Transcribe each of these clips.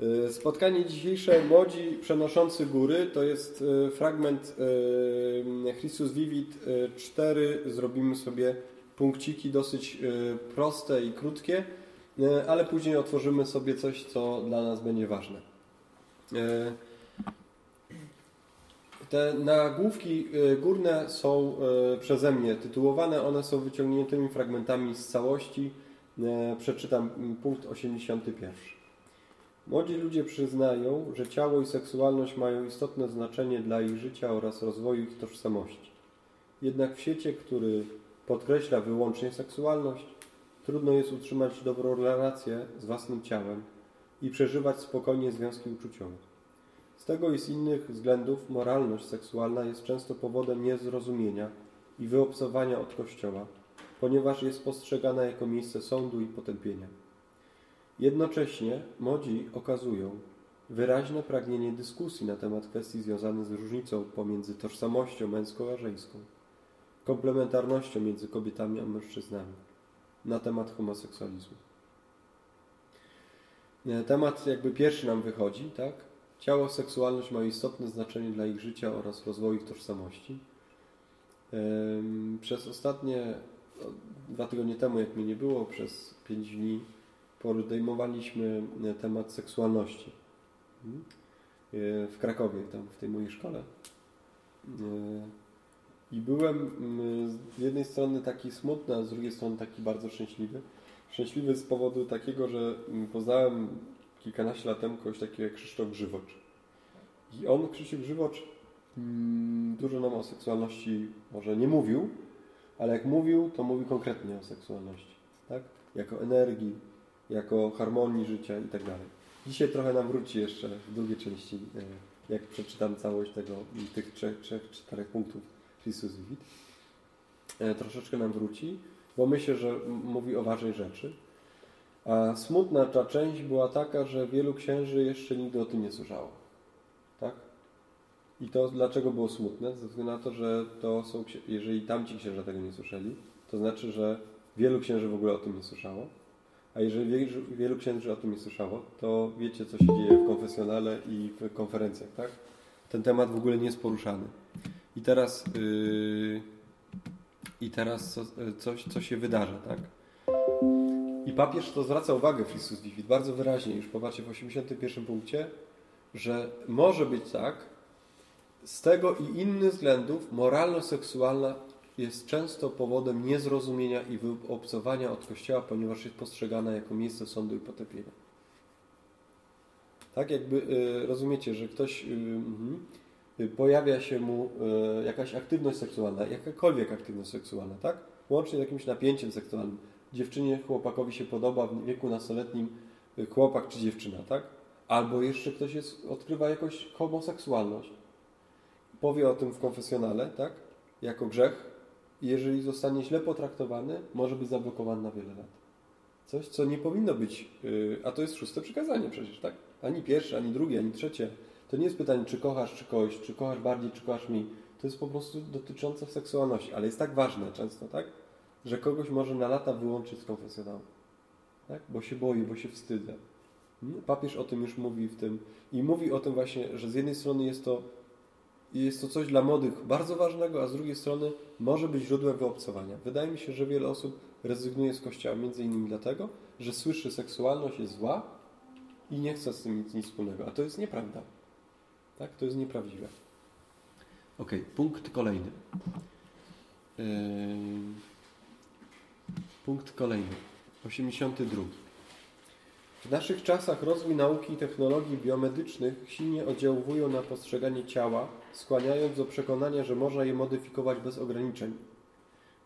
E, spotkanie dzisiejsze Młodzi Przenoszący Góry to jest e, fragment e, Christus Vivit 4. Zrobimy sobie punkciki dosyć proste i krótkie, ale później otworzymy sobie coś, co dla nas będzie ważne. Te nagłówki górne są przeze mnie tytułowane, one są wyciągniętymi fragmentami z całości. Przeczytam punkt 81. Młodzi ludzie przyznają, że ciało i seksualność mają istotne znaczenie dla ich życia oraz rozwoju ich tożsamości. Jednak w świecie, który podkreśla wyłącznie seksualność, trudno jest utrzymać dobrą relację z własnym ciałem i przeżywać spokojnie związki uczuciowe. Z tego i z innych względów moralność seksualna jest często powodem niezrozumienia i wyobcowania od Kościoła, ponieważ jest postrzegana jako miejsce sądu i potępienia. Jednocześnie młodzi okazują wyraźne pragnienie dyskusji na temat kwestii związanych z różnicą pomiędzy tożsamością męską a żeńską, komplementarnością między kobietami a mężczyznami, na temat homoseksualizmu. E, temat jakby pierwszy nam wychodzi, tak? Ciało, seksualność mają istotne znaczenie dla ich życia oraz rozwoju ich tożsamości. Przez ostatnie dwa tygodnie temu, jak mnie nie było, przez pięć dni podejmowaliśmy e, temat seksualności mhm. e, w Krakowie, tam w tej mojej szkole. E, I byłem z jednej strony taki smutny, a z drugiej strony taki bardzo szczęśliwy. Szczęśliwy z powodu takiego, że poznałem kilkanaście lat temu kogoś takiego jak Krzysztof Grzywocz. I on, Krzysztof Grzywocz, dużo nam o seksualności może nie mówił, ale jak mówił, to mówił konkretnie o seksualności. Tak? Jako energii, jako harmonii życia i tak dalej. Dzisiaj trochę nam wróci jeszcze w drugiej części, e, jak przeczytam całość tego, tych trzech, trzech czterech punktów Christus Vivit. E, troszeczkę nam wróci, bo myślę, że mówi o ważnej rzeczy. A smutna ta część była taka, że wielu księży jeszcze nigdy o tym nie słyszało. Tak? I to dlaczego było smutne? Ze względu na to, że to są, jeżeli tamci księża tego nie słyszeli, to znaczy, że wielu księży w ogóle o tym nie słyszało. A jeżeli wielu księży o tym nie słyszało, to wiecie, co się dzieje w konfesjonale i w konferencjach, tak? Ten temat w ogóle nie jest poruszany. I teraz, yy, i teraz co, coś, co się wydarza, tak? I papież to zwraca uwagę Christus Vivit bardzo wyraźnie, już popatrzcie w 81 punkcie, że może być tak, z tego i innych względów moralno-seksualna jest często powodem niezrozumienia i wyobcowania od Kościoła, ponieważ jest postrzegana jako miejsce sądu i potępienia. Tak jakby y, rozumiecie, że ktoś y, y, pojawia się mu jakaś aktywność seksualna, jakakolwiek aktywność seksualna, tak? Łącznie z jakimś napięciem seksualnym. Dziewczynie, chłopakowi się podoba w wieku nastoletnim chłopak czy dziewczyna, tak? Albo jeszcze ktoś jest, odkrywa jakąś homoseksualność. Powie o tym w konfesjonale, tak? Jako grzech, jeżeli zostanie źle potraktowany, może być zablokowany na wiele lat. Coś, co nie powinno być, y, a to jest szóste przykazanie przecież, tak? Ani pierwsze, ani drugie, ani trzecie. To nie jest pytanie, czy kochasz, czy kogoś, czy kochasz bardziej, czy kochasz mniej. To jest po prostu dotyczące seksualności, ale jest tak ważne często, tak? Że kogoś może na lata wyłączyć z konfesjonału. Tak? Bo się boi, bo się wstydza. Hmm? Papież o tym już mówi w tym i mówi o tym właśnie, że z jednej strony jest to i jest to coś dla młodych bardzo ważnego, a z drugiej strony może być źródłem wyobcowania. Wydaje mi się, że wiele osób rezygnuje z Kościoła między innymi dlatego, że słyszy seksualność jest zła i nie chce z tym nic, nic wspólnego. A to jest nieprawda. Tak? To jest nieprawdziwe. Ok, punkt kolejny. Yy... Punkt kolejny. 82. W naszych czasach rozwój nauki i technologii biomedycznych silnie oddziałują na postrzeganie ciała, skłaniając do przekonania, że można je modyfikować bez ograniczeń.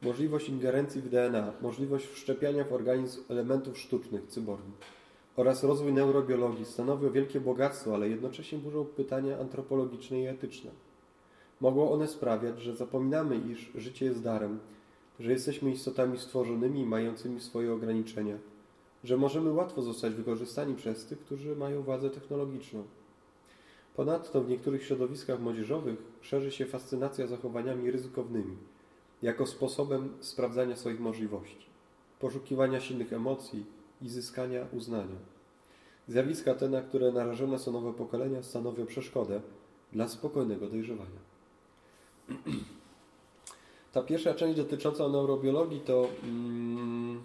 Możliwość ingerencji w DNA, możliwość wszczepiania w organizm elementów sztucznych, cyborgi oraz rozwój neurobiologii stanowią wielkie bogactwo, ale jednocześnie burzą pytania antropologiczne i etyczne. Mogą one sprawiać, że zapominamy, iż życie jest darem, że jesteśmy istotami stworzonymi mającymi swoje ograniczenia – że możemy łatwo zostać wykorzystani przez tych, którzy mają władzę technologiczną. Ponadto w niektórych środowiskach młodzieżowych szerzy się fascynacja zachowaniami ryzykownymi, jako sposobem sprawdzania swoich możliwości, poszukiwania silnych emocji i zyskania uznania. Zjawiska te, na które narażone są nowe pokolenia, stanowią przeszkodę dla spokojnego dojrzewania. Ta pierwsza część dotycząca neurobiologii to mm,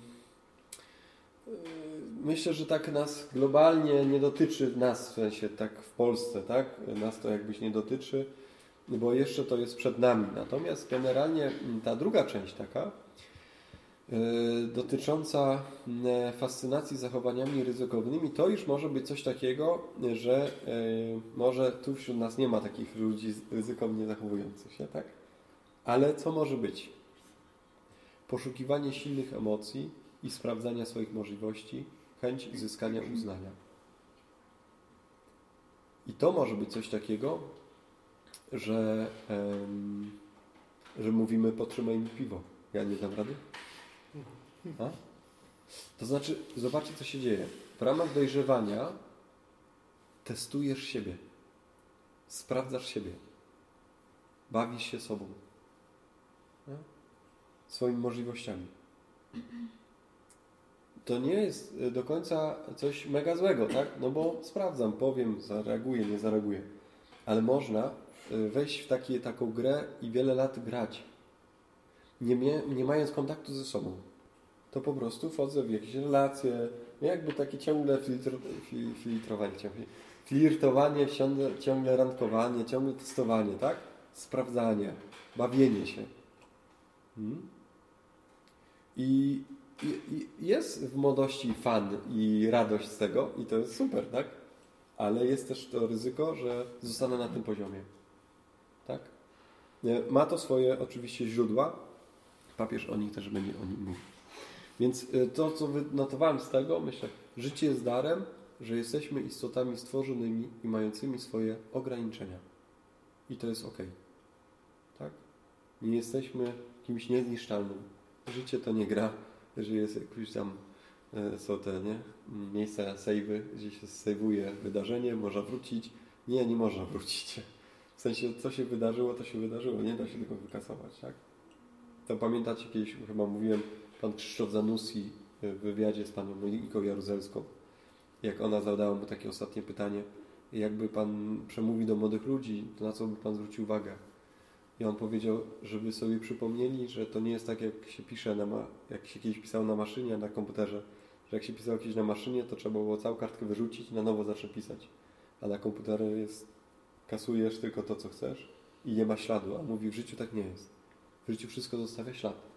myślę, że tak nas globalnie nie dotyczy, nas w sensie tak w Polsce, tak? Nas to jakbyś nie dotyczy, bo jeszcze to jest przed nami. Natomiast generalnie ta druga część taka, yy, dotycząca yy, fascynacji zachowaniami ryzykownymi, to już może być coś takiego, że może tu wśród nas nie ma takich ludzi ryzykownie zachowujących się, tak? Ale co może być? Poszukiwanie silnych emocji i sprawdzania swoich możliwości, chęć zyskania uznania. I to może być coś takiego, że, um, że mówimy potrzymaj mi piwo. Ja nie dam rady? A? To znaczy, zobaczcie co się dzieje. W ramach dojrzewania testujesz siebie. Sprawdzasz siebie. Bawisz się sobą swoimi możliwościami. To nie jest e, do końca coś mega złego, tak? No bo sprawdzam, powiem, zareaguję, nie zareaguję. Ale można e, wejść w takie, taką grę i wiele lat grać, nie, nie mając kontaktu ze sobą. To po prostu wchodzę w jakieś relacje, jakby takie ciągle filtr, filtrowanie, ciągle, flirtowanie, ciągle, ciągle randkowanie, ciągle testowanie, tak? Sprawdzanie, bawienie się. Hmm? I, jest w młodości fan i radość z tego i to jest super, tak? Ale jest też to ryzyko, że zostanę na tym poziomie. Tak? Ma to swoje oczywiście źródła. Papież o nich też będzie o nich mówił. Więc y, to, co wynotowałem z tego, myślę, życie jest darem, że jesteśmy istotami stworzonymi i mającymi swoje ograniczenia. I to jest ok. Tak? Nie jesteśmy kimś niezniszczalnym. Życie to nie gra, że jest jakieś tam e, są te nie? miejsca savey, gdzie się sejwuje wydarzenie, można wrócić. Nie, nie można wrócić. W sensie, co się wydarzyło, to się wydarzyło. Nie da się tego wykasować, tak? To pamiętacie kiedyś, chyba mówiłem, pan Krzysztof Zanussi w wywiadzie z panią Moniką Jaruzelską, jak ona zadała mu takie ostatnie pytanie, jakby pan przemówi do młodych ludzi, to na co by pan zwrócił uwagę? I on powiedział, żeby sobie przypomnieli, że to nie jest tak, jak się pisze, na jak się kiedyś pisało na maszynie, na komputerze, że jak się pisało kiedyś na maszynie, to trzeba było całą kartkę wyrzucić i na nowo zacząć pisać. A na komputerze jest, kasujesz tylko to, co chcesz i nie ma śladu. A mówi, w życiu tak nie jest. W życiu wszystko zostawia ślad.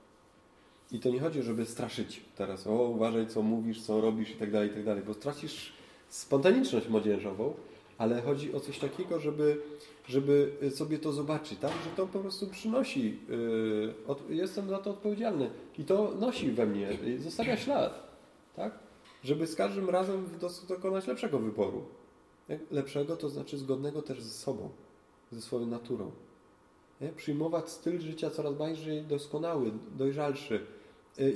I to nie chodzi, żeby straszyć teraz. O, uważaj, co mówisz, co robisz i tak dalej, i tak dalej, bo stracisz spontaniczność młodzieżową, ale chodzi o coś takiego, żeby, żeby sobie to zobaczyć, tak? że to po prostu przynosi, yy, jestem za to odpowiedzialny i to nosi we mnie, zostawia ślad, tak? żeby z każdym razem dokonać lepszego wyboru. Lepszego to znaczy zgodnego też ze sobą, ze swoją naturą. Przyjmować styl życia coraz bardziej doskonały, dojrzalszy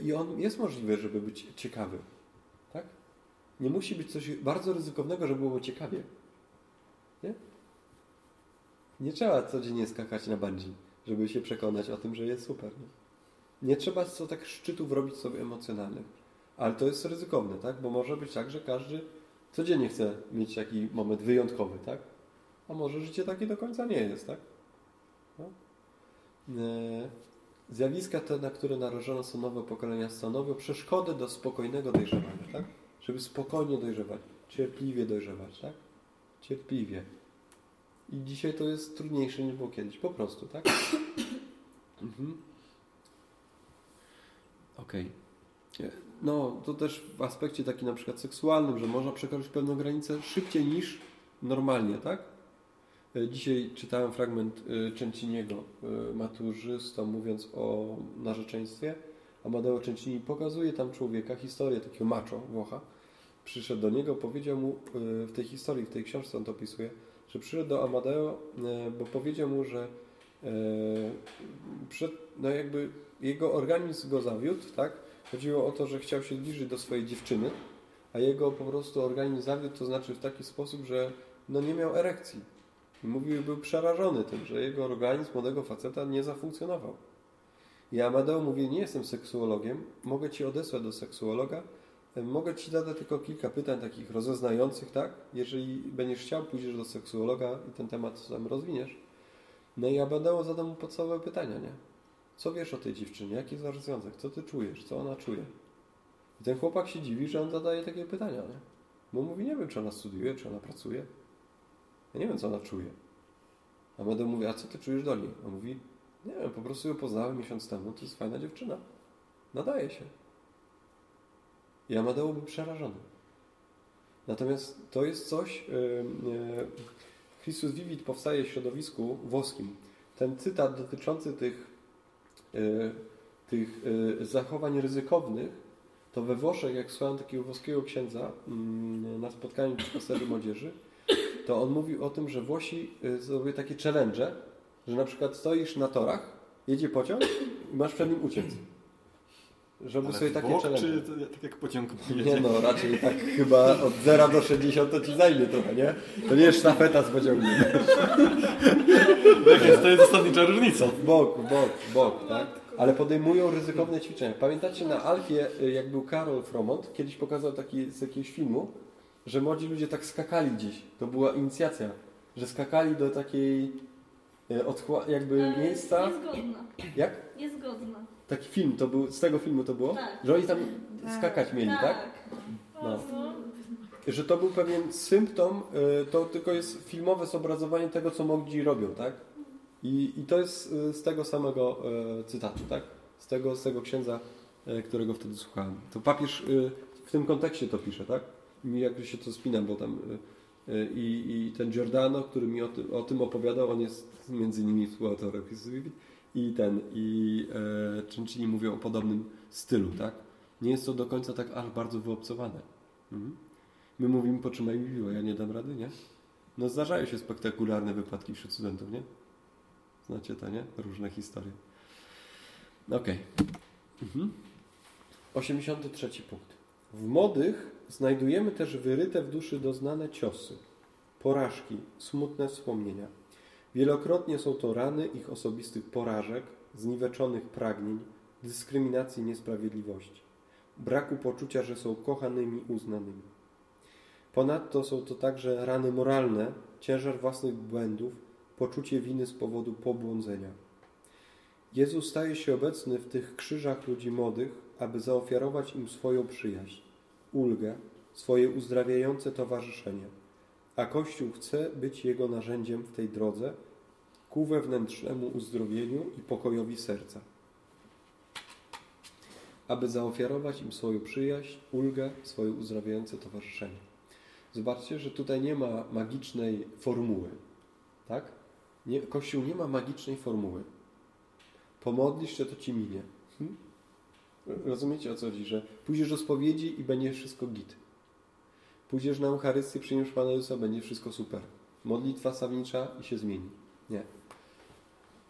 i on jest możliwy, żeby być ciekawy. Tak? Nie musi być coś bardzo ryzykownego, żeby było ciekawie. Nie? Trzeba codziennie skakać na bungee, żeby się przekonać o tym, że jest super. Nie, nie trzeba co tak szczytów robić sobie emocjonalnych. Ale to jest ryzykowne, tak? Bo może być tak, że każdy codziennie chce mieć taki moment wyjątkowy, tak? A może życie takie do końca nie jest, tak? No. E, zjawiska te, na które narażone są nowe pokolenia, stanowią przeszkody do spokojnego dojrzewania, tak? Żeby spokojnie dojrzewać, cierpliwie dojrzewać, tak? Cierpliwie. I dzisiaj to jest trudniejsze niż było kiedyś. Po prostu, tak? mhm. Okej. Okay. No, to też w aspekcie takim na przykład seksualnym, że można przekroczyć pewną granicę szybciej niż normalnie, tak? E, dzisiaj czytałem fragment e, Częciniego, e, maturzysta, mówiąc o narzeczeństwie. Amadeo Częcini pokazuje tam człowieka, historię takiego macho, Włocha, przyszedł do niego, powiedział mu w tej historii, w tej książce on to opisuje, że przyszedł do Amadeo, e, bo powiedział mu, że e, przed, no jakby jego organizm go zawiódł, tak? Chodziło o to, że chciał się zbliżyć do swojej dziewczyny, a jego po prostu organizm zawiódł, to znaczy w taki sposób, że no nie miał erekcji. Mówił, był przerażony tym, że jego organizm młodego faceta nie zafunkcjonował. I Amadeo mówi, nie jestem seksuologiem, mogę Ci odesłać do seksuologa, mogę Ci zadać tylko kilka pytań takich rozeznających, tak? Jeżeli będziesz chciał, pójdziesz do seksuologa i ten temat sam rozwiniesz. No i ja będę zadał mu podstawowe pytania, nie? Co wiesz o tej dziewczynie? Jaki jest wasz związek? Co ty czujesz? Co ona czuje? I ten chłopak się dziwi, że on zadaje takie pytania, nie? Bo mówi, nie wiem, czy ona studiuje, czy ona pracuje. Ja nie wiem, co ona czuje. A będę mówi, a co ty czujesz do niej? On mówi, nie wiem, po prostu ją poznałem miesiąc temu, to jest fajna dziewczyna. Nadaje się. I Amadeo był przerażony. Natomiast to jest coś, yy, Christus Vivit powstaje w środowisku włoskim. Ten cytat dotyczący tych, yy, tych zachowań ryzykownych, to we Włoszech, jak słuchałem takiego włoskiego księdza mm, na spotkaniu w pasterzy młodzieży, to on mówił o tym, że Włosi zrobią takie challenge, że na przykład stoisz na torach, jedzie pociąg i masz przed nim uciec. Żeby Ale sobie takie bok, challenge. czy to, tak jak pociąg Nie jedzie? no, raczej tak chyba od 0 do 60 to ci zajmie trochę, nie? To nie jest sztafeta z pociągiem. Tak jest, to jest zasadnicza różnica. Bok, bok, bok, tak? Ale podejmują ryzykowne ćwiczenia. Pamiętacie na Alfie, y, jak był Karol Fromont, kiedyś pokazał taki z jakiegoś filmu, że młodzi ludzie tak skakali gdzieś. To była inicjacja, że skakali do takiej y, jakby Ale miejsca. Niezgodna. Jak? Niezgodna. Taki film to był, z tego filmu to było? Tak. Że oni tam skakać mieli, tak? No. Że to był pewien symptom, y, to tylko jest filmowe zobrazowanie tego, co mogli robią, tak? I, I to jest y, z tego samego y, cytatu, tak? Z tego, z tego księdza, którego wtedy słuchałem. To papież w tym kontekście to pisze, tak? Mi jakby się to spina, bo tam i, i ten Giordano, który mi o tym, o tym opowiadał, on jest między innymi współautorem i ten, i e, Cincini mówią o podobnym stylu, tak? Nie jest to do końca tak aż bardzo wyobcowane. Mhm. My mówimy, potrzymaj mi piwo, ja nie dam rady, nie? No zdarzają się spektakularne wypadki wśród studentów, nie? Znacie to, nie? Różne historie. Okej. Mhm. 83 punkt. W młodych znajdujemy też wyryte w duszy doznane ciosy, porażki, smutne wspomnienia. Wielokrotnie są to rany ich osobistych porażek, zniweczonych pragnień, dyskryminacji, niesprawiedliwości, braku poczucia, że są kochanymi, uznanymi. Ponadto są to także rany moralne, ciężar własnych błędów, poczucie winy z powodu pobłądzenia. Jezus staje się obecny w tych krzyżach ludzi młodych, aby zaofiarować im swoją przyjaźń, ulgę, swoje uzdrawiające towarzyszenie. A Kościół chce być Jego narzędziem w tej drodze ku wewnętrznemu uzdrowieniu i pokojowi serca. Aby zaofiarować im swoją przyjaźń, ulgę, swoje uzdrawiające towarzyszenie. Zobaczcie, że tutaj nie ma magicznej formuły. Tak? Nie, Kościół nie ma magicznej formuły. Pomodlisz się, to ci minie. Hm? Rozumiecie o co chodzi? Że pójdziesz do spowiedzi i będzie wszystko git. Pójdziesz na Eucharystię, przyjmiesz Pana Jezusa, będzie wszystko super. Modlitwa sawnicza i się zmieni. Nie.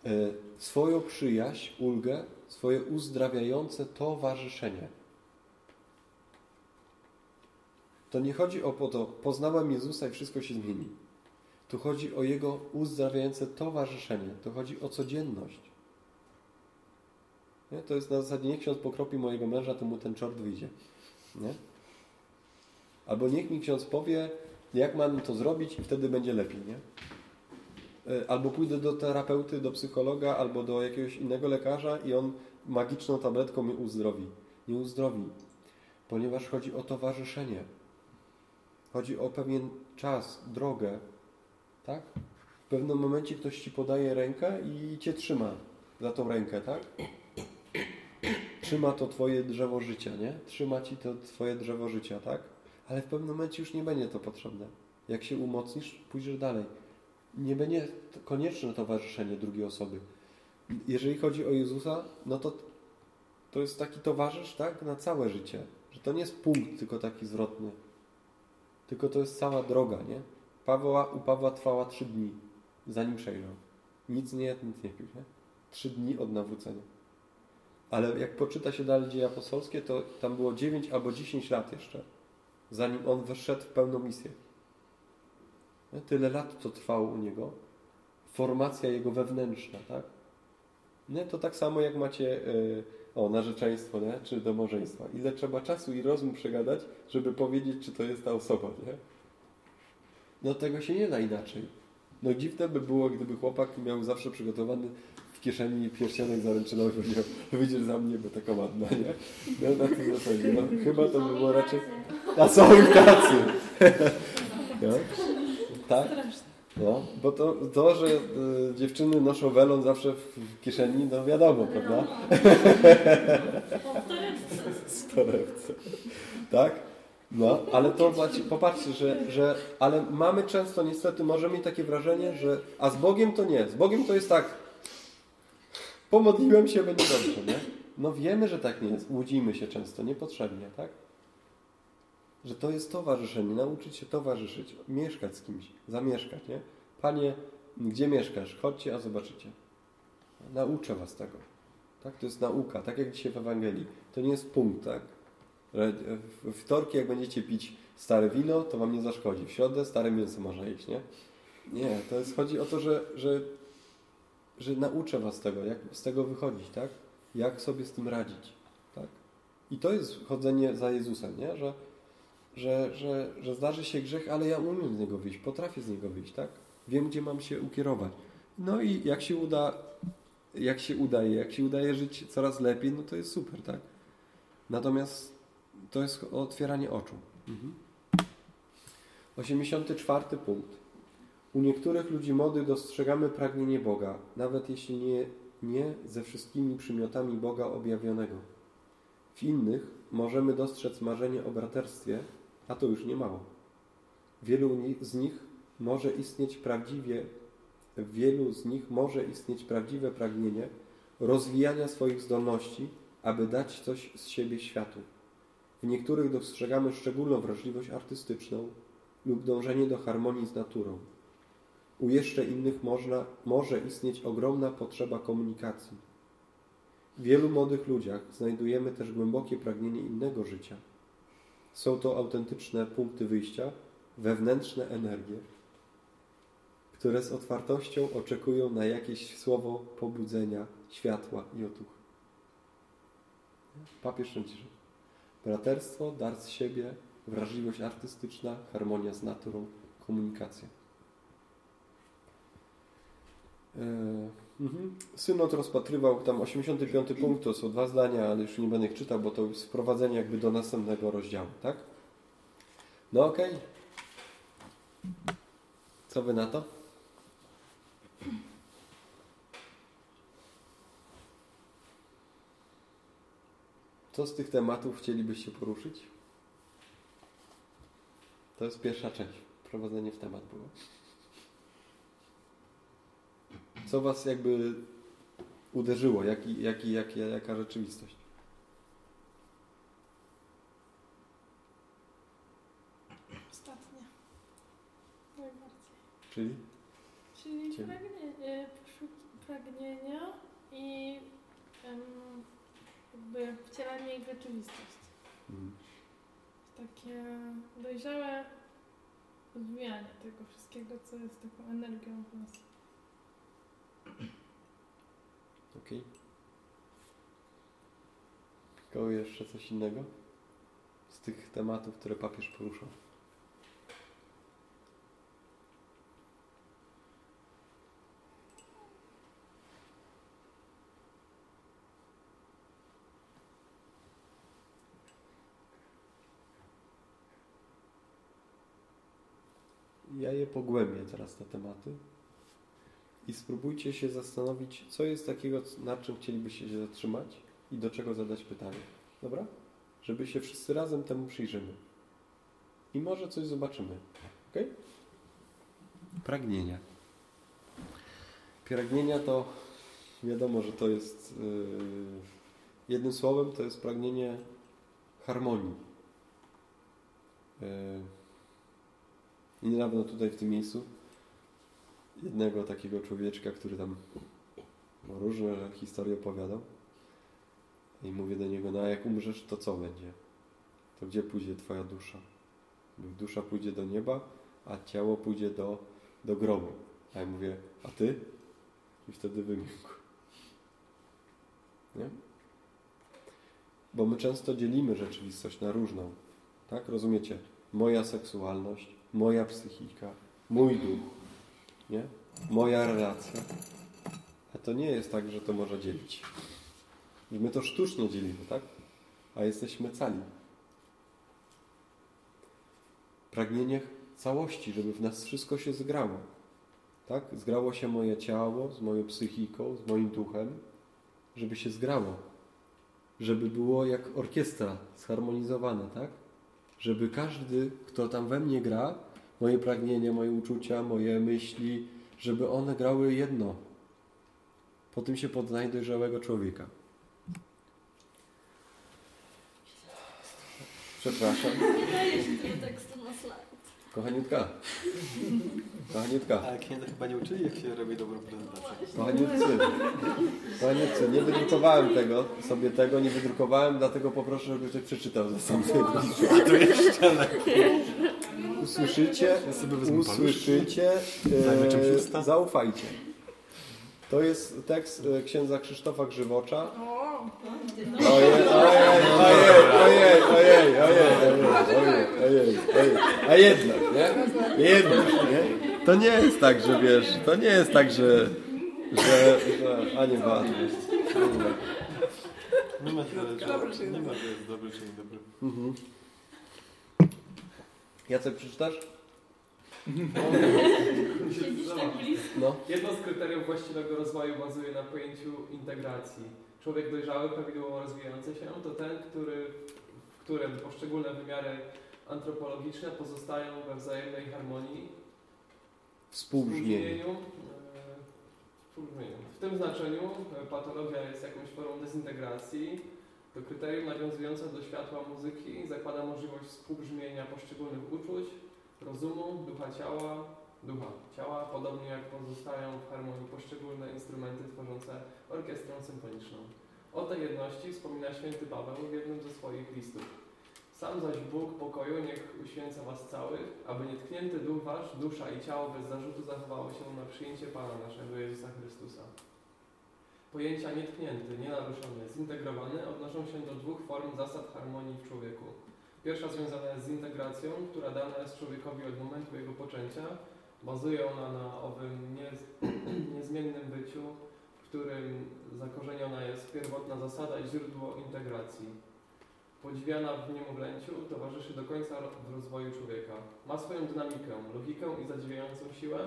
E, swoją przyjaźń, ulgę, swoje uzdrawiające towarzyszenie. To nie chodzi o po to, poznałem Jezusa i wszystko się zmieni. Tu chodzi o Jego uzdrawiające towarzyszenie. To chodzi o codzienność. Nie? To jest na zasadzie, niech ksiądz pokropi mojego męża, to mu ten czort wyjdzie. Nie? Albo niech mi ksiądz powie, jak mam to zrobić i wtedy będzie lepiej. Nie? E, Albo pójdę do terapeuty, do psychologa, albo do jakiegoś innego lekarza i on magiczną tabletką mnie uzdrowi. Nie uzdrowi, ponieważ chodzi o towarzyszenie. Chodzi o pewien czas, drogę. Tak? W pewnym momencie ktoś ci podaje rękę i cię trzyma za tą rękę, tak? Trzyma to twoje drzewo życia, nie? Trzyma ci to twoje drzewo życia, tak? Ale w pewnym momencie już nie będzie to potrzebne. Jak się umocnisz, pójdziesz dalej. Nie będzie konieczne towarzyszenie drugiej osoby. Jeżeli chodzi o Jezusa, no to to jest taki towarzysz, tak? Na całe życie. Że to nie jest punkt tylko taki zwrotny. Tylko to jest cała droga, nie? Pawła, u Pawła trwała trzy dni, zanim przejrzał. Nic nie jadł, nic nie pił, nie? Trzy dni od nawrócenia. Ale jak poczyta się dalej dzieje apostolskie, to tam było 9 albo 10 lat jeszcze, zanim on wyszedł w pełną misję. Tyle lat to trwało u niego. Formacja jego wewnętrzna, tak? Nie? To tak samo jak macie y, o narzeczeństwo, nie? czy do małżeństwa. Ile trzeba czasu i rozum przegadać, żeby powiedzieć, czy to jest ta osoba, nie? No tego się nie da inaczej. No dziwne by było, gdyby chłopak miał zawsze przygotowany w kieszeni pierścionek zaręczynowy, powiedział, wyjdziesz za mnie, bo taka ładna, nie? No na tym zasadzie. No, chyba to by było raczej... A są tacy. No. Tak? No, bo to, to że y, dziewczyny noszą welon zawsze w, w kieszeni, no wiadomo, prawda? Z torebce. Tak? No, ale to właśnie, popatrzcie, że, że, ale mamy często niestety, możemy mieć takie wrażenie, że, a z Bogiem to nie. Z Bogiem to jest tak, pomodliłem się, będzie dobrze, nie? No wiemy, że tak nie jest. Łudzimy się często, niepotrzebnie, tak? Że to jest towarzyszenie, nauczyć się towarzyszyć, mieszkać z kimś, zamieszkać, nie? Panie, gdzie mieszkasz? Chodźcie, a zobaczycie. Nauczę was tego. Tak? To jest nauka, tak jak dzisiaj w Ewangelii. To nie jest punkt, tak? Że w wtorki, jak będziecie pić stare wino, to wam nie zaszkodzi. W środę stare mięso można jeść, nie? Nie, to jest, chodzi o to, że, że, że nauczę was tego, jak z tego wychodzić, tak? Jak sobie z tym radzić, tak? I to jest chodzenie za Jezusem, nie? Że, że, że, że zdarzy się grzech, ale ja umiem z niego wyjść, potrafię z niego wyjść, tak? Wiem, gdzie mam się ukierować. No i jak się uda, jak się udaje, jak się udaje żyć coraz lepiej, no to jest super, tak? Natomiast to jest otwieranie oczu. Mhm. 84 punkt. U niektórych ludzi mody dostrzegamy pragnienie Boga, nawet jeśli nie, nie ze wszystkimi przymiotami Boga objawionego. W innych możemy dostrzec marzenie o braterstwie, a to już nie mało. Wielu z nich może istnieć prawdziwie, w wielu z nich może istnieć prawdziwe pragnienie rozwijania swoich zdolności, aby dać coś z siebie światu. W niektórych dostrzegamy szczególną wrażliwość artystyczną lub dążenie do harmonii z naturą. U jeszcze innych można, może istnieć ogromna potrzeba komunikacji. W wielu młodych ludziach znajdujemy też głębokie pragnienie innego życia. Są to autentyczne punkty wyjścia, wewnętrzne energie, które z otwartością oczekują na jakieś słowo pobudzenia, światła i otuchy. Papież Franciszek. Braterstwo, dar z siebie, wrażliwość artystyczna, harmonia z naturą, komunikacja. Yy, mhm. Synod rozpatrywał tam 85 punkt, to są dwa zdania, ale już nie będę ich czytał, bo to jest wprowadzenie jakby do następnego rozdziału, tak? No okej. Okay. Co wy na to? Co z tych tematów chcielibyście poruszyć? To jest pierwsza część. Prowadzenie w temat było. Co Was jakby uderzyło? Jaki, jaki, jaki, jaka rzeczywistość? Ostatnia. Najbardziej. Czyli? Czyli pragnie, pragnienia i um, jakby wcielanie ich w rzeczywistość. Hmm. Takie dojrzałe rozwijanie tego wszystkiego, co jest taką energią w nas. Okay. Koło jeszcze coś innego? Z tych tematów, które papież poruszał. ja je pogłębię teraz te tematy i spróbujcie się zastanowić, co jest takiego, nad czym chcielibyście się zatrzymać i do czego zadać pytanie. Dobra? Żeby się wszyscy razem temu przyjrzymy. I może coś zobaczymy. Ok? Pragnienia. Pragnienia to wiadomo, że to jest yy, jednym słowem to jest pragnienie harmonii. Yy, i niedawno tutaj w tym miejscu jednego takiego człowieczka, który tam różne historie opowiadał. I mówię do niego, no a jak umrzesz, to co będzie? To gdzie pójdzie twoja dusza? Dusza pójdzie do nieba, a ciało pójdzie do, do grobu. A ja mówię, a ty? I wtedy wymiękł. Nie? Bo my często dzielimy rzeczywistość na różną. Tak? Rozumiecie? Moja seksualność, moja psychika, mój duch, nie? Moja relacja. A to nie jest tak, że to można dzielić. My to sztucznie dzielimy, tak? A jesteśmy cali. Pragnienie całości, żeby w nas wszystko się zgrało. Tak? Zgrało się moje ciało z moją psychiką, z moim duchem, żeby się zgrało. Żeby było jak orkiestra zharmonizowane, tak? Żeby każdy, kto tam we mnie gra, moje pragnienia, moje uczucia, moje myśli, żeby one grały jedno. Po tym się poznaje dojrzałego człowieka. Przepraszam. Nie tego tekstu na slajd. Kochaniutka. Kochaniutka. Ale księdza chyba nie uczyli, jak się robi dobrą prezentację. Kochaniutcy. Kochaniutcy. Nie wydrukowałem tego, sobie tego nie wydrukowałem, dlatego poproszę, żeby ktoś przeczytał następnego. A tu jeszcze lepiej. Usłyszycie, Ja sobie wezmę usłyszycie, e, zaufajcie. To jest tekst e, księdza Krzysztofa Grzywocza. Ojej, ojej, ojej, ojej, ojej, ojej, ojej, A jednak, nie? Jednak, nie? To nie jest tak, że wiesz, to nie jest tak, że, że, że a nie ma. Nie ma dobry czy niedobry. Mhm. Jacek, przeczytasz? Siedzisz tak blisko. No. Jedno z kryteriów właściwego rozwoju bazuje na pojęciu integracji Człowiek dojrzały, prawidłowo rozwijający się, to ten, który, w którym poszczególne wymiary antropologiczne pozostają we wzajemnej harmonii, współbrzmieniu. W tym znaczeniu e, patologia jest jakąś formą dezintegracji. To kryterium nawiązujące do światła muzyki zakłada możliwość współbrzmienia poszczególnych uczuć, rozumu, ducha ciała, ducha ciała, podobnie jak pozostają w harmonii poszczególne instrumenty tworzące orkiestrę symfoniczną. O tej jedności wspomina święty Paweł w jednym ze swoich listów. Sam zaś Bóg pokoju niech uświęca was całych, aby nietknięty duch wasz, dusza i ciało bez zarzutu zachowało się na przyjęcie Pana naszego Jezusa Chrystusa. Pojęcia nietknięty, nienaruszony, zintegrowany odnoszą się do dwóch form zasad harmonii w człowieku. Pierwsza związana jest z integracją, która dana jest człowiekowi od momentu jego poczęcia. Bazuje ona na owym nie, niezmiennym byciu, w którym zakorzeniona jest pierwotna zasada i źródło integracji. Podziwiana w niemowlęciu towarzyszy do końca ro- rozwoju człowieka. Ma swoją dynamikę, logikę i zadziwiającą siłę,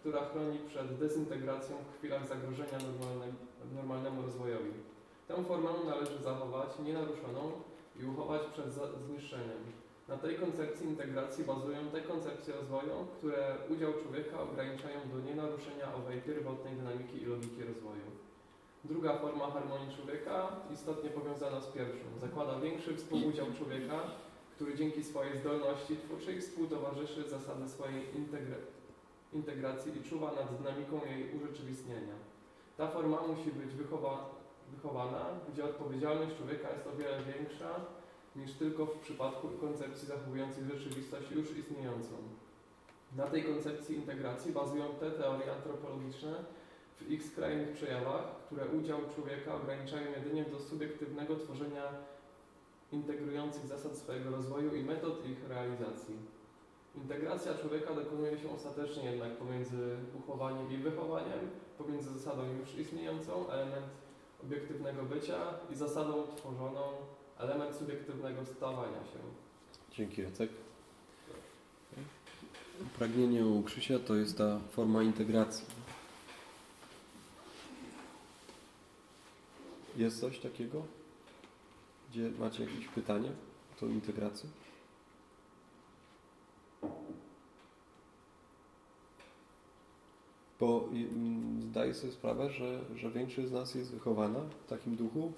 która chroni przed dezintegracją w chwilach zagrożenia normalne, normalnemu rozwojowi. Tę formę należy zachować nienaruszoną i uchować przed zniszczeniem. Na tej koncepcji integracji bazują te koncepcje rozwoju, które udział człowieka ograniczają do nienaruszenia owej pierwotnej dynamiki i logiki rozwoju. Druga forma harmonii człowieka, istotnie powiązana z pierwszą, zakłada większy współudział człowieka, który dzięki swojej zdolności twórczej współtowarzyszy zasady swojej integra- integracji i czuwa nad dynamiką jej urzeczywistnienia. Ta forma musi być wychowa- wychowana, gdzie odpowiedzialność człowieka jest o wiele większa niż tylko w przypadku koncepcji zachowującej rzeczywistość już istniejącą. Na tej koncepcji integracji bazują te teorie antropologiczne w ich skrajnych przejawach, które udział człowieka ograniczają jedynie do subiektywnego tworzenia integrujących zasad swojego rozwoju i metod ich realizacji. Integracja człowieka dokonuje się ostatecznie jednak pomiędzy uchowaniem i wychowaniem, pomiędzy zasadą już istniejącą, element obiektywnego bycia i zasadą tworzoną, element subiektywnego stawania się. Dzięki Jacek. Pragnienie u Krzysia to jest ta forma integracji. Jest coś takiego? Gdzie macie jakieś pytanie o tą integrację? Bo mm, zdaję sobie sprawę, że, że większość z nas jest wychowana w takim duchu.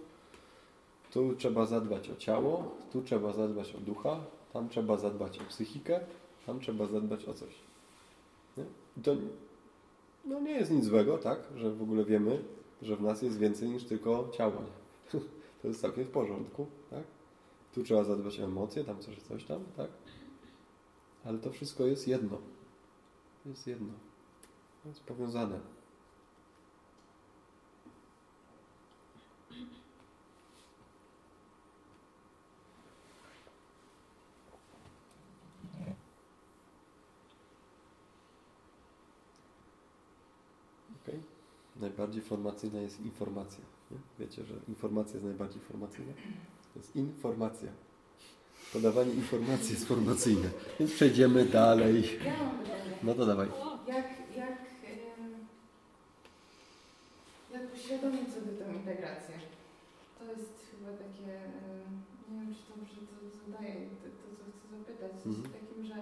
Tu trzeba zadbać o ciało, tu trzeba zadbać o ducha, tam trzeba zadbać o psychikę, tam trzeba zadbać o coś. Nie? To no nie jest nic złego, tak? Że w ogóle wiemy, że w nas jest więcej niż tylko ciało. Nie? To jest całkiem w porządku, tak? Tu trzeba zadbać o emocje, tam coś, coś tam, tak? Ale to wszystko jest jedno. Jest jedno. Jest powiązane. Okay? Najbardziej formacyjna jest informacja. Nie? Wiecie, że informacja jest najbardziej formacyjna? To jest informacja. Podawanie informacji jest formacyjne. Więc przejdziemy dalej. No to dawaj. Jak, jak, uświadomić sobie tę integrację? To jest chyba takie, nie wiem czy dobrze to zadaję, to, to co chcę zapytać, sensie Mhm. takim, że,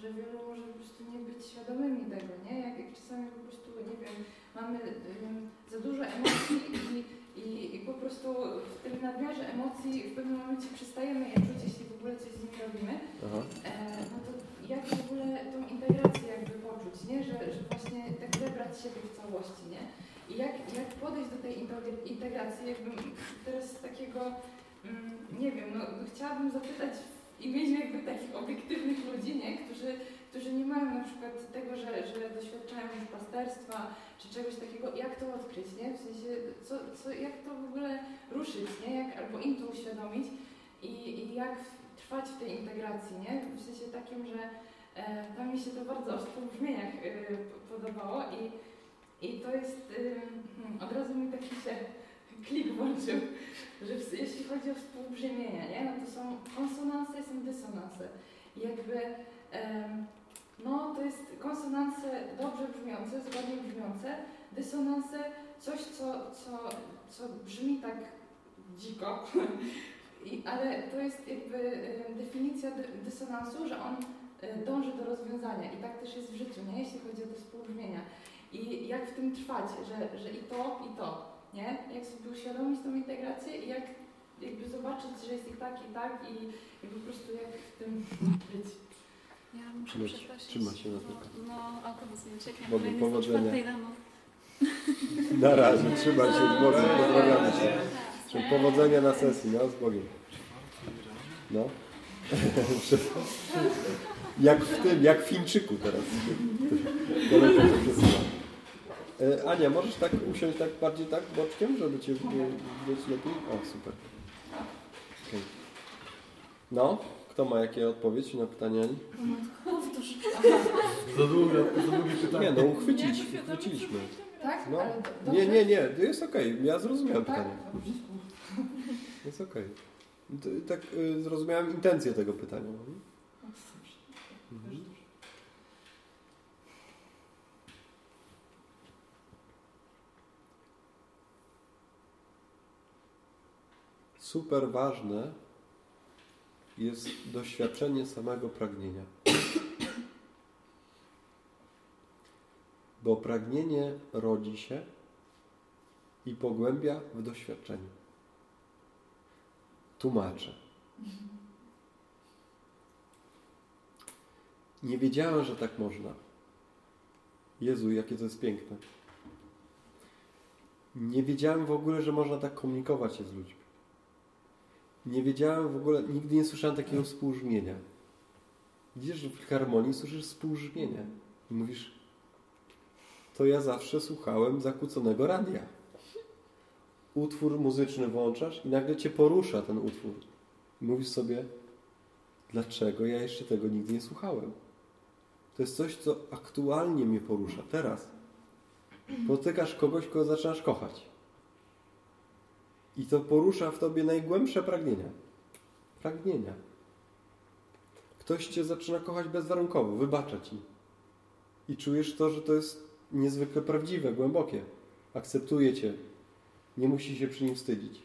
że wielu może po prostu nie być świadomymi tego, nie? Jak, jak czasami po nie wiem, mamy za dużo emocji i, i, i po prostu w tym nadmiarze emocji w pewnym momencie przestajemy je czuć, jeśli w ogóle coś z nimi robimy. E, no to jak w ogóle tą integrację jakby poczuć, nie? Że, że właśnie tak zebrać siebie w całości, nie? I jak, jak podejść do tej integ- integracji, jakbym teraz z takiego, mm, nie wiem, no chciałabym zapytać w imieniu jakby takich obiektywnych ludzi, nie? Którzy, którzy nie mają na przykład tego, że, że doświadczają już pasterstwa, czy czegoś takiego, jak to odkryć, nie? W sensie, co, co, jak to w ogóle ruszyć, nie? Jak, albo im to uświadomić i, i jak trwać w tej integracji, nie? W sensie takim, że e, tam mi się to bardzo w brzmieniach e, p- podobało i, i to jest, e, hmm, od razu mi taki się klik włączył, że w, jeśli chodzi o współbrzmienia, nie? No to są konsonanse i są dysonanse. Jakby, no to jest konsonanse dobrze brzmiące, zgodnie brzmiące, dysonanse coś, co, co, co brzmi tak dziko, I, ale to jest jakby definicja dy, dysonansu, że on e, dąży do rozwiązania i tak też jest w życiu, nie? jeśli chodzi o te współbrzmienia. I jak w tym trwać, że, że i to, i to, nie? Jak sobie uświadomić tą integrację i jak jakby zobaczyć, że jest i tak, i tak i, i po prostu jak w tym być. Ja muszę się- przeprosić. trzyma się na no, tylko. no, autobus nie ucieknie, Bogu kolejny powodzenia. Na razie, trzymaj się z Bogiem, pozdrawiamy. Życzę Powodzenia na sesji, no, z Bogiem. No. jak w tym, jak w Chińczyku teraz. E, Ania, możesz tak usiąść tak bardziej tak boczkiem, żeby Cię było lepiej? O, super. Okej. No, kto ma jakie odpowiedzi na Ani? Powtórz. Za długie pytanie. Nie, no uchwycić, uchwyciliśmy. Tak? No. Nie, nie, nie, to jest okej, ja zrozumiałem Tak? pytanie. Jest okej. Tak y, zrozumiałem intencję tego pytania. Mhm. Super ważne jest doświadczenie samego pragnienia. Bo pragnienie rodzi się i pogłębia w doświadczeniu. Tłumaczę. Nie wiedziałem, że tak można. Jezu, jakie to jest piękne. Nie wiedziałem w ogóle, że można tak komunikować się z ludźmi. Nie wiedziałem w ogóle, nigdy nie słyszałem takiego współbrzmienia. Widzisz, w harmonii słyszysz współbrzmienie. I mówisz, to ja zawsze słuchałem zakłóconego radia. Utwór muzyczny włączasz i nagle cię porusza ten utwór. I mówisz sobie, dlaczego ja jeszcze tego nigdy nie słuchałem? To jest coś, co aktualnie mnie porusza, teraz. Potykasz kogoś, kogo zaczynasz kochać. I to porusza w tobie najgłębsze pragnienia. Pragnienia. Ktoś cię zaczyna kochać bezwarunkowo, wybacza ci. I czujesz to, że to jest niezwykle prawdziwe, głębokie. Akceptuje cię. Nie musi się przy nim wstydzić.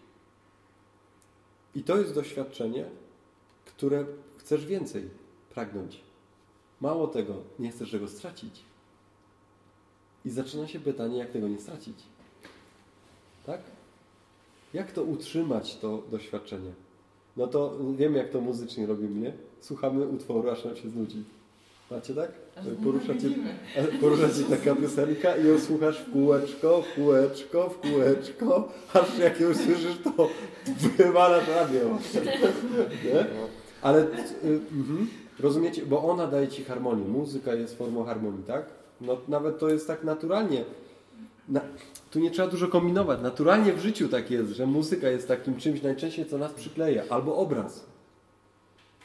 I to jest doświadczenie, które chcesz więcej pragnąć. Mało tego, nie chcesz tego stracić. I zaczyna się pytanie, jak tego nie stracić. Tak? Jak to utrzymać, to doświadczenie? No to wiemy, jak to muzycznie robimy, nie? Słuchamy utworu, aż nam się znudzi. Macie tak? Porusza cię, porusza cię taka piosenka i ją słuchasz w kółeczko, w kółeczko, w kółeczko, aż jak ją słyszysz, to wywalasz radio. Nie? Ale y, mhm, rozumiecie, bo ona daje ci harmonię. Muzyka jest formą harmonii, tak? No, nawet to jest tak naturalnie. Na, tu nie trzeba dużo kombinować. Naturalnie w życiu tak jest, że muzyka jest takim czymś najczęściej, co nas przykleja. Albo obraz.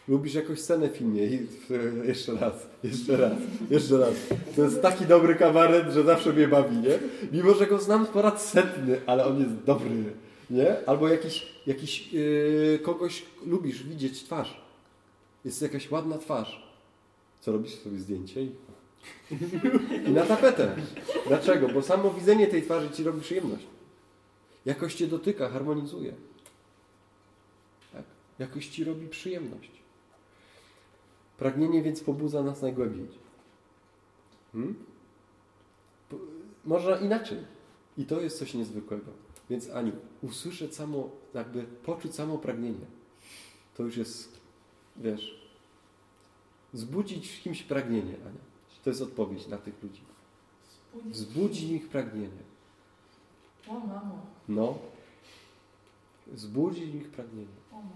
Lubisz jakąś scenę w filmie i jeszcze raz, jeszcze raz, jeszcze raz. To jest taki dobry kabaret, że zawsze mnie bawi, nie? Mimo, że go znam po raz setny, ale on jest dobry, nie? Albo jakiś, jakiś yy, kogoś lubisz widzieć twarz. Jest jakaś ładna twarz. Co robisz sobie zdjęcie i na tapetę. Dlaczego? Bo samo widzenie tej twarzy ci robi przyjemność. Jakoś cię dotyka, harmonizuje. Tak? Jakoś ci robi przyjemność. Pragnienie więc pobudza nas najgłębiej. Hmm? Można inaczej. I to jest coś niezwykłego. Więc Aniu, usłyszeć samo, jakby poczuć samo pragnienie. To już jest, wiesz, wzbudzić w kimś pragnienie, Ania. To jest odpowiedź na tych ludzi. Wzbudzić w nich pragnienie. O mamo, No. Wzbudzić w nich pragnienie. o mamo.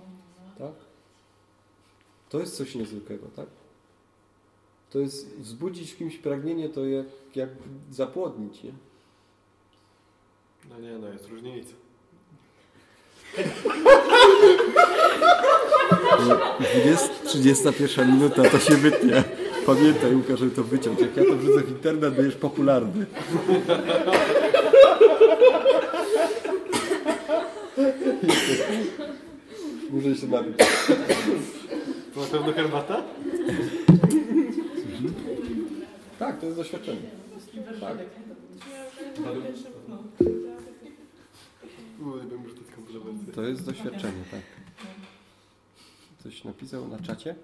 Tak? To jest coś niezwykłego, tak? To jest wzbudzić w kimś pragnienie, to jak, jak zapłodnić, nie? No nie, no jest różnica. 31 minuta, to się wytnie. Pamiętaj, Łukasz, żeby to wyciąć. Jak ja to wrzucę w internet, będziesz popularny. Muszę się napić. To na pewno herbata? Tak, to jest doświadczenie. Tak. No. To jest doświadczenie, tak. Coś napisał na czacie?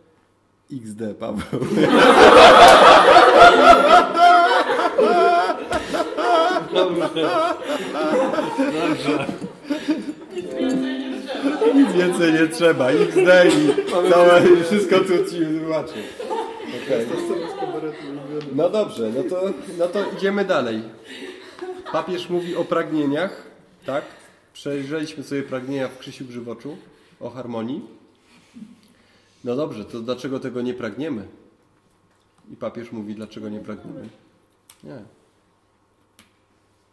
XD, Paweł. Nic więcej nie trzeba. XD i całe wszystko, co ci wybaczy. No dobrze, no to, no to idziemy dalej. Papież mówi o pragnieniach, tak? Przejrzeliśmy sobie pragnienia w Krzysiu Grzywoczu o harmonii. No dobrze, to dlaczego tego nie pragniemy? I papież mówi, dlaczego nie pragniemy. Nie.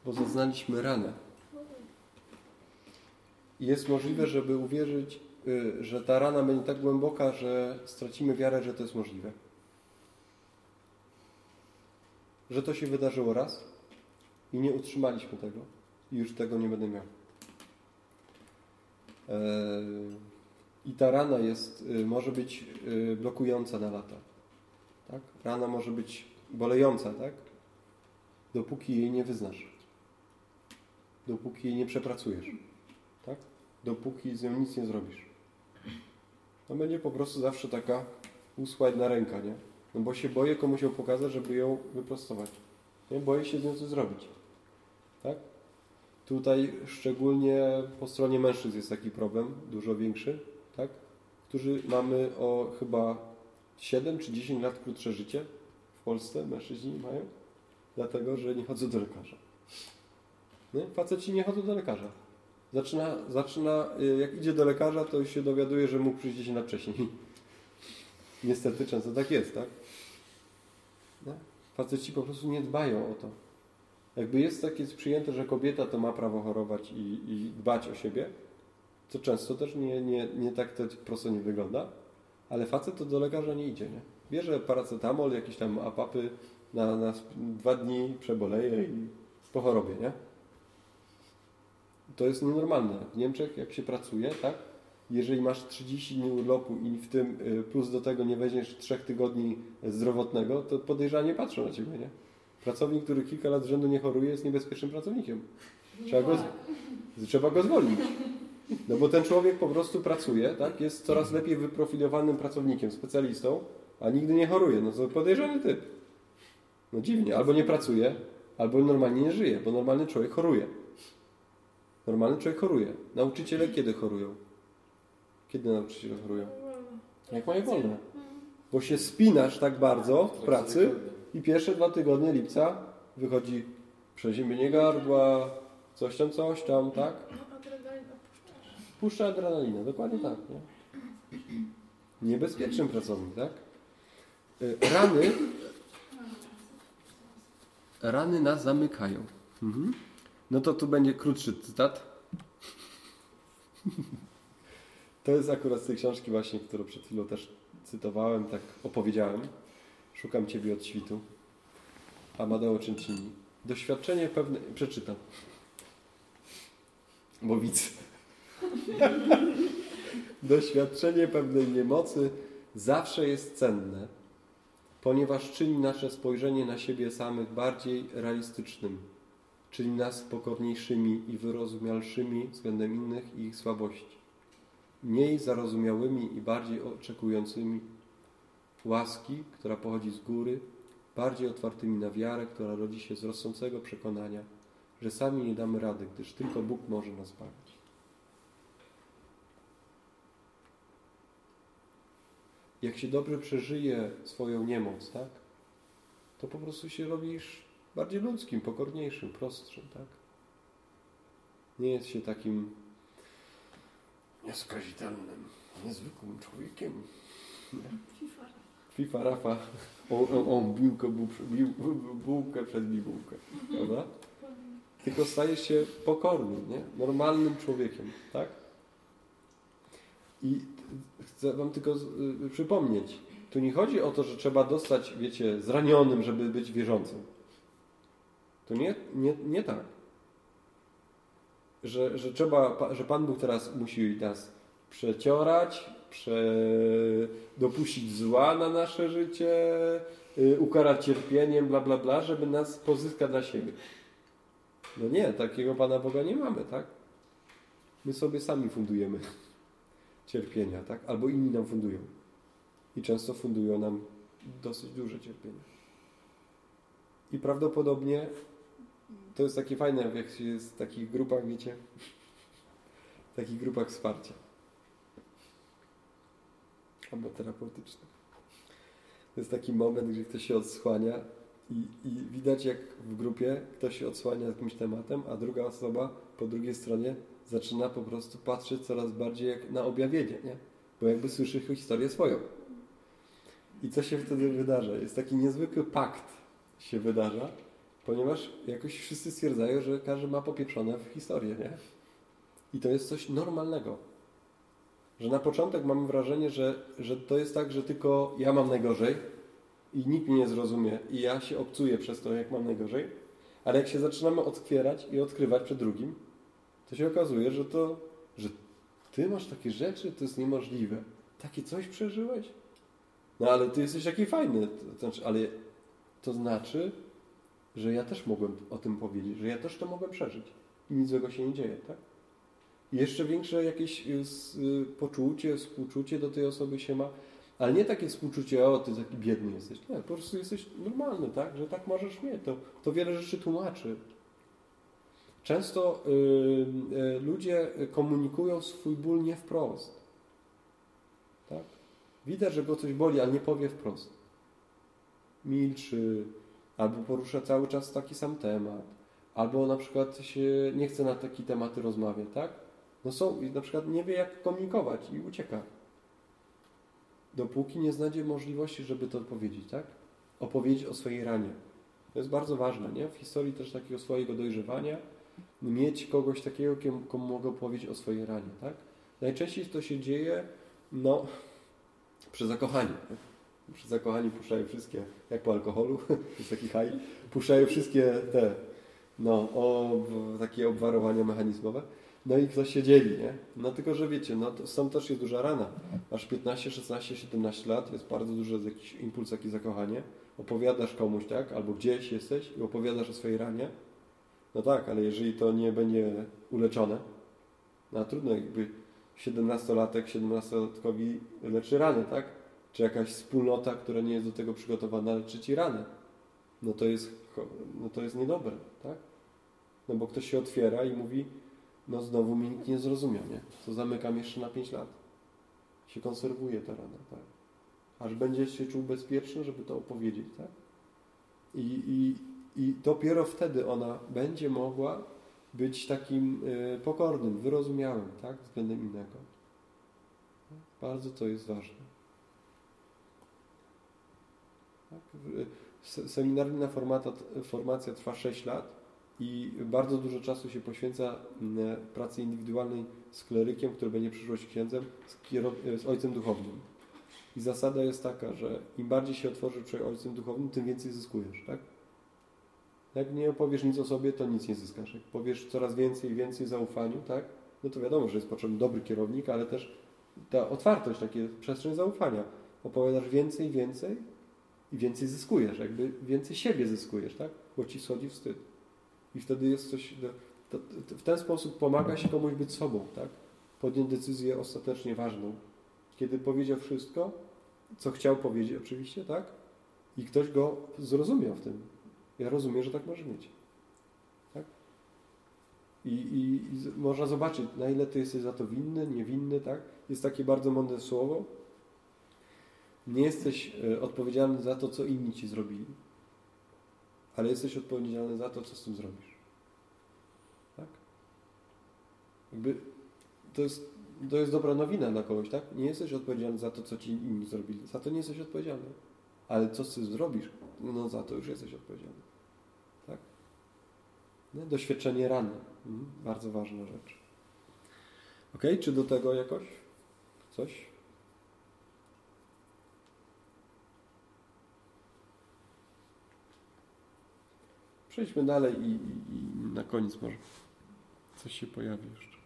Bo zaznaliśmy ranę. Jest możliwe, żeby uwierzyć, y, że ta rana będzie tak głęboka, że stracimy wiarę, że to jest możliwe. Że to się wydarzyło raz i nie utrzymaliśmy tego i już tego nie będę miał. Eee, I ta rana jest, y, może być y, blokująca na lata. Tak? Rana może być bolejąca, tak? Dopóki jej nie wyznasz. Dopóki jej nie przepracujesz. Tak? Dopóki z nią nic nie zrobisz. To będzie po prostu zawsze taka usła jedna ręka, nie? No bo się boję komuś ją pokazać, żeby ją wyprostować. Nie? Boję się z nią coś zrobić. Tak? Tutaj szczególnie po stronie mężczyzn jest taki problem, dużo większy, tak? Którzy mamy o chyba 7 czy 10 lat krótsze życie w Polsce, mężczyźni mają, dlatego, że nie chodzą do lekarza. Nie? Faceci nie chodzą do lekarza. Zaczyna, zaczyna, y, jak idzie do lekarza, to się dowiaduje, że mógł przyjść 10 lat wcześniej. Niestety często tak jest, tak? No. Faceci po prostu nie dbają o to. Jakby jest takie przyjęte, że kobieta to ma prawo chorować i, i dbać o siebie, to często też nie, nie, nie tak to prosto nie wygląda, ale facet to do lekarza nie idzie, nie? Bierze paracetamol, jakieś tam apapy na, na dwa dni, przeboleje i po chorobie, nie? To jest nienormalne. W Niemczech, jak się pracuje, tak? Jeżeli masz 30 dni urlopu i w tym y, plus do tego nie weźmiesz 3 tygodni zdrowotnego, to podejrzanie patrzą na ciebie, nie? Pracownik, który kilka lat z rzędu nie choruje, jest niebezpiecznym pracownikiem. Trzeba go, z- trzeba go zwolnić. No bo ten człowiek po prostu pracuje, tak? Jest coraz lepiej wyprofilowanym pracownikiem, specjalistą, a nigdy nie choruje. No to podejrzany typ. No dziwnie. Albo nie pracuje, albo normalnie nie żyje, bo normalny człowiek choruje. Normalny człowiek choruje. Nauczyciele kiedy chorują? Kiedy nauczyciele chorują? Jak mają wolne. Bo się spinasz tak bardzo w pracy i pierwsze dwa tygodnie lipca wychodzi przeziębienie gardła, coś tam, coś tam, tak? Puszcza adrenalinę, dokładnie tak. Nie? Niebezpieczny pracownik, tak? Y, Rany, rany nas zamykają. Mhm. No to tu będzie krótszy cytat. To jest akurat z tej książki właśnie, którą przed chwilą też cytowałem, tak opowiedziałem. Szukam Ciebie od świtu. Amadeo Cencini. Doświadczenie pewne... Przeczytam. Bo widzę. Doświadczenie pewnej niemocy zawsze jest cenne, ponieważ czyni nasze spojrzenie na siebie samych bardziej realistycznym, czyni nas pokorniejszymi i wyrozumialszymi względem innych i ich słabości, mniej zarozumiałymi i bardziej oczekującymi łaski, która pochodzi z góry, bardziej otwartymi na wiarę, która rodzi się z rosnącego przekonania, że sami nie damy rady, gdyż tylko Bóg może nas bawić. Jak się dobrze przeżyje swoją niemoc, tak? To po prostu się robisz bardziej ludzkim, pokorniejszym, prostszym, tak? Nie jest się takim nieskazitelnym, niezwykłym człowiekiem. FIFA. FIFA Rafa, on, on, on biłkę, bu- bił, bułkę przed bibułkę, prawda? Tylko stajesz się pokornym, nie? Normalnym człowiekiem, tak? I chcę Wam tylko y, przypomnieć, tu nie chodzi o to, że trzeba dostać, wiecie, zranionym, żeby być wierzącym. To nie, nie, nie tak. Że, że trzeba, że Pan Bóg teraz musi nas przeciorać, prze, dopuścić zła na nasze życie, y, ukarać cierpieniem, bla, bla, bla, żeby nas pozyskać dla siebie. No nie, takiego Pana Boga nie mamy, tak? My sobie sami fundujemy cierpienia, tak? Albo inni nam fundują. I często fundują nam dosyć duże cierpienie. I prawdopodobnie to jest takie fajne, jak się jest w takich grupach, wiecie, w takich grupach wsparcia. Albo terapeutycznych. To jest taki moment, gdzie ktoś się odsłania i, i widać, jak w grupie ktoś się odsłania jakimś tematem, a druga osoba po drugiej stronie zaczyna po prostu patrzeć coraz bardziej jak na objawienie, nie? Bo jakby słyszy historię swoją. I co się wtedy wydarza? Jest taki niezwykły pakt się wydarza, ponieważ jakoś wszyscy stwierdzają, że każdy ma popieprzone w historię, nie? I to jest coś normalnego. Że na początek mamy wrażenie, że, że to jest tak, że tylko ja mam najgorzej i nikt mnie nie zrozumie i ja się obcuję przez to, jak mam najgorzej, ale jak się zaczynamy otwierać i odkrywać przed drugim, to się okazuje, że to, że ty masz takie rzeczy, to jest niemożliwe. Takie coś przeżyłeś? No ale ty jesteś taki fajny. To znaczy, ale to znaczy, że ja też mogłem o tym powiedzieć, że ja też to mogłem przeżyć. I nic złego się nie dzieje, tak? I jeszcze większe jakieś y, y, poczucie, współczucie do tej osoby się ma, ale nie takie współczucie, o ty taki biedny jesteś. Nie, po prostu jesteś normalny, tak? Że tak możesz mieć. To, to wiele rzeczy tłumaczy. Często y, y, ludzie komunikują swój ból nie wprost. Tak? Widać, że go coś boli, ale nie powie wprost. Milczy, albo porusza cały czas taki sam temat, albo na przykład się nie chce na takie tematy rozmawiać, tak? No są, i na przykład nie wie jak komunikować i ucieka. Dopóki nie znajdzie możliwości, żeby to powiedzieć, tak? Opowiedzieć o swojej ranie. To jest bardzo ważne, nie? W historii też takiego swojego dojrzewania, mieć kogoś takiego, komu mogę powiedzieć o swojej ranie, tak? Najczęściej to się dzieje, no, przy zakochaniu. Przy zakochaniu puszczają wszystkie, jak po alkoholu, jest taki haj, puszczają wszystkie te, no, o, takie obwarowania mechanizmowe. No i ktoś się dzieli, nie? No tylko, że wiecie, no to sam też jest duża rana. Masz 15, 16, 17 lat, jest bardzo duży jakiś impuls, jakiś zakochanie. Opowiadasz komuś, tak? Albo gdzieś jesteś i opowiadasz o swojej ranie. No tak, ale jeżeli to nie będzie uleczone, no trudno jakby 17-latek 17-latkowi leczy ranę, tak? Czy jakaś wspólnota, która nie jest do tego przygotowana, leczy ci ranę. No to jest, no to jest niedobre, tak? No bo ktoś się otwiera i mówi, no znowu mi nikt nie zrozumiał, nie? To zamykam jeszcze na 5 lat. Się konserwuje ta rana, tak? Aż będzie się czuł bezpieczny, żeby to opowiedzieć, tak? I, i, I dopiero wtedy ona będzie mogła być takim y, pokornym, wyrozumiałym, tak? Względem innego. Bardzo to jest ważne. Tak? W- se- Seminaryjna formata, formacja trwa 6 lat i bardzo dużo czasu się poświęca mm, pracy indywidualnej z klerykiem, który będzie przyszłość księdzem, z, z ojcem duchownym. I zasada jest taka, że im bardziej się otworzysz przed Ojcem Duchownym, tym więcej zyskujesz, tak? Jak nie opowiesz nic o sobie, to nic nie zyskasz. Jak powiesz coraz więcej i więcej zaufaniu, tak? No to wiadomo, że jest potrzebny dobry kierownik, ale też ta otwartość, takie przestrzeń zaufania. Opowiadasz więcej, więcej i więcej zyskujesz, jakby więcej siebie zyskujesz, tak? Bo ci schodzi wstyd. I wtedy jest coś, to, to, w ten sposób pomaga się komuś być sobą, tak? Podjąć decyzję ostatecznie ważną. Kiedy powiedział wszystko, co chciał powiedzieć oczywiście, tak? I ktoś go zrozumiał w tym. Ja rozumiem, że tak może mieć. Tak? I, i, I można zobaczyć, na ile ty jesteś za to winny, niewinny, tak? Jest takie bardzo mądre słowo. Nie jesteś e, odpowiedzialny za to, co inni ci zrobili, ale jesteś odpowiedzialny za to, co z tym zrobisz. Tak? Jakby to jest, to jest dobra nowina dla kogoś, tak? Nie jesteś odpowiedzialny za to, co ci inni zrobili. Za to nie jesteś odpowiedzialny. Ale co z tym zrobisz, no za to już jesteś odpowiedzialny. No, doświadczenie rany. Mhm. Bardzo ważna rzecz. Ok? Czy do tego jakoś? Coś? Przejdźmy dalej i, i, i na koniec może coś się pojawi jeszcze.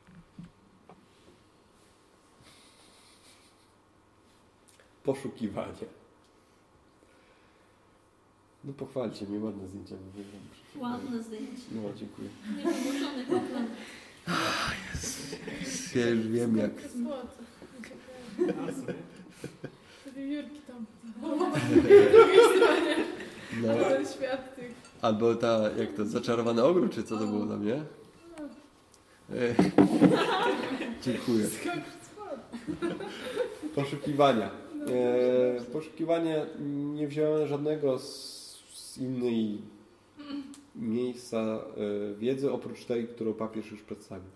Poszukiwanie. No pochwalcie mnie, ładne zdjęcia. Ładne zdjęcie. No, dziękuję. Niewymuszony komplement. Jest, ja już wiem jak. Wiewiórki tam. No. Ten świat tych. Albo ta, jak to, zaczarowany ogród, czy co to było tam, nie? E, Dziękuję. Poszukiwania. E, poszukiwania nie wziąłem żadnego z, z innej miejsca e, wiedzy, oprócz tej, którą papież już przedstawił.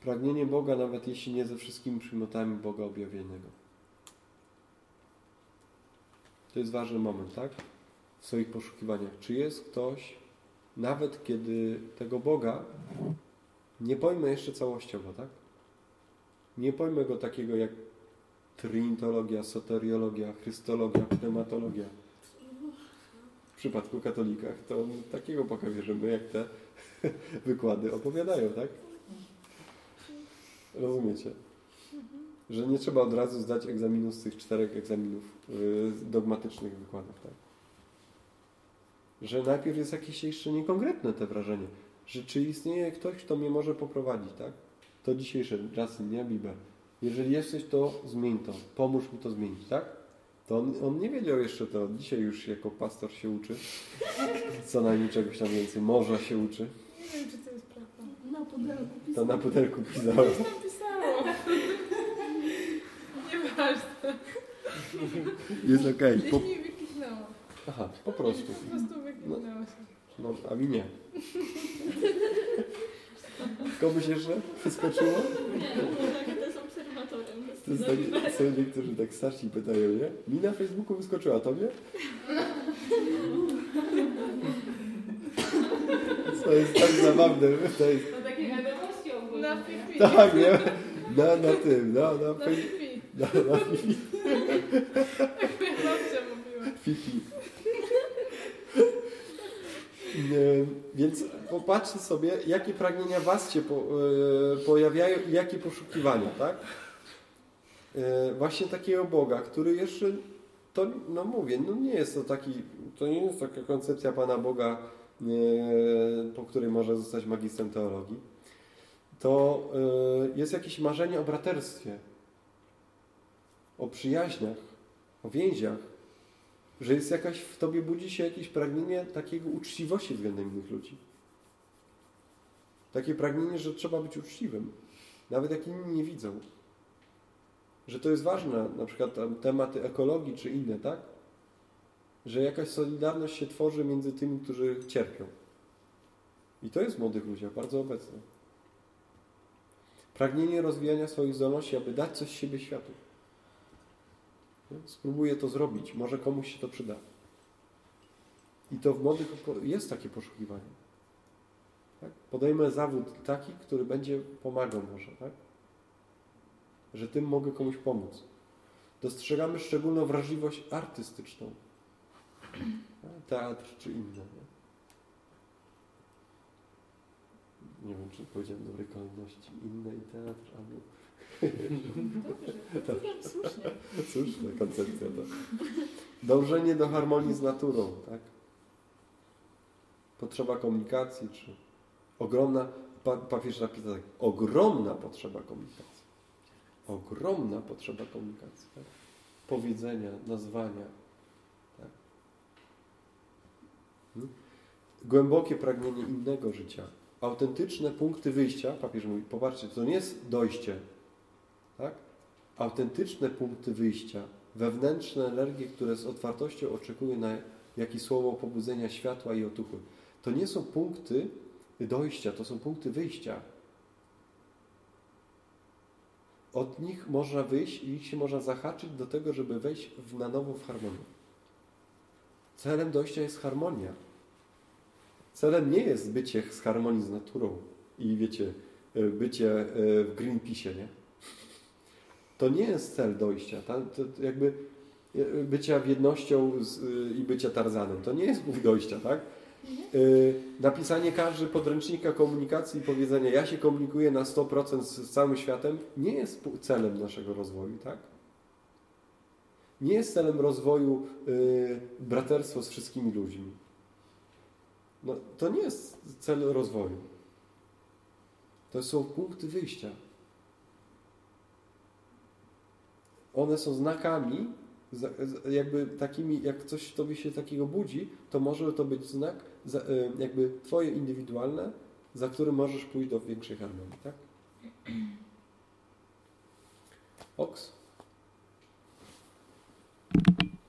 Pragnienie Boga, nawet jeśli nie ze wszystkimi przymiotami Boga objawionego. To jest ważny moment, tak? W swoich poszukiwaniach. Czy jest ktoś, nawet kiedy tego Boga nie pojmę jeszcze całościowo, tak? Nie pojmę go takiego jak trinitologia, soteriologia, chrystologia, pneumatologia. W przypadku katolikach to takiego Boga jak te wykłady opowiadają, tak? Rozumiecie? Że nie trzeba od razu zdać egzaminu z tych czterech egzaminów yy, dogmatycznych wykładów, tak? Że najpierw jest jakieś jeszcze niekonkretne te wrażenie, że czy istnieje ktoś, kto mnie może poprowadzić, tak? To dzisiejsze czasy, nie Bibel. Jeżeli jesteś, to zmień to. Pomóż mi to zmienić, tak? To on, on nie wiedział jeszcze to. Dzisiaj już jako pastor się uczy. Co najmniej czegoś tam więcej. Może się uczy. Nie wiem, czy to jest prawda. Na pudelku To pisał. na pudelku pisał. Coś tam pisało. Nieważne. Jest okej. Gdzieś Po... mi wykliknęło. Aha, po prostu. Po prostu wykliknęło się. No, a mi nie. Komuś jeszcze wyskoczyło? Nie, no, to. To jest tak, są niektórzy tak starsi pytają, nie? Mi na Facebooku wyskoczyła, tobie? To jest tak zabawne. To jest, takie wiadomości ogólne. Na Fifi. tak, nie? Na, na tym, na, na, Fifi. na, na Fifi. Jak moja babcia mówiła. Fifi. Nie, Więc popatrzcie sobie, jakie pragnienia Was się po, e, pojawiają i jakie poszukiwania, tak? E, właśnie takiego Boga, który jeszcze, to no mówię, no nie jest to taki, to nie jest taka koncepcja Pana Boga, e, po której może zostać magistrem teologii. To e, jest jakieś marzenie o braterstwie, o przyjaźniach, o więziach, że jest jakaś, w tobie budzi się jakieś pragnienie takiego uczciwości względem innych ludzi. Takie pragnienie, że trzeba być uczciwym, nawet jak inni nie widzą. Że to jest ważne, na przykład tematy ekologii czy inne, tak? Że jakaś solidarność się tworzy między tymi, którzy cierpią. I to jest w młodych ludziach bardzo obecne. Pragnienie rozwijania swoich zdolności, aby dać coś z siebie światu. Spróbuję to zrobić, może komuś się to przyda. I to w młodych jest takie poszukiwanie. Tak? Podejmę zawód taki, który będzie pomagał może, tak? Że tym mogę komuś pomóc. Dostrzegamy szczególną wrażliwość artystyczną. Teatr czy inne. Nie, nie wiem, czy powiedziałem w dobrej kolejności. Inne i teatr, albo... Dobrze, całkiem słusznie. Słuszna koncepcja to. Dążenie do harmonii z naturą, tak? Potrzeba komunikacji, czy ogromna, pa, papież napisał tak, ogromna potrzeba komunikacji. Ogromna potrzeba komunikacji, tak? Powiedzenia, nazwania, tak? Hmm? Głębokie pragnienie innego życia. Autentyczne punkty wyjścia, papież mówi, popatrzcie, to nie jest dojście, tak? Autentyczne punkty wyjścia, wewnętrzne energie, które z otwartością oczekują na jakieś słowo pobudzenia światła i otuchy. To nie są punkty dojścia, to są punkty wyjścia. Od nich można wyjść i ich się można zahaczyć do tego, żeby wejść w, na nowo w harmonię. Celem dojścia jest harmonia. Celem nie jest bycie z harmonii z naturą i wiecie, bycie w Greenpeace, nie? To nie jest cel dojścia. To, jakby bycia w jednością z, i bycia Tarzanem. To nie jest punkt dojścia, tak? Yy, napisanie każdy podręcznika komunikacji i powiedzenie ja się komunikuję na 100% z, z całym światem nie jest celem naszego rozwoju, tak? Nie jest celem rozwoju yy, braterstwo z wszystkimi ludźmi. No, to nie jest cel rozwoju. To są punkty wyjścia. One są znakami, jakby takimi, jak coś w tobie się takiego budzi, to może to być znak, jakby twoje indywidualne, za którym możesz pójść do większej harmonii, tak? Oks?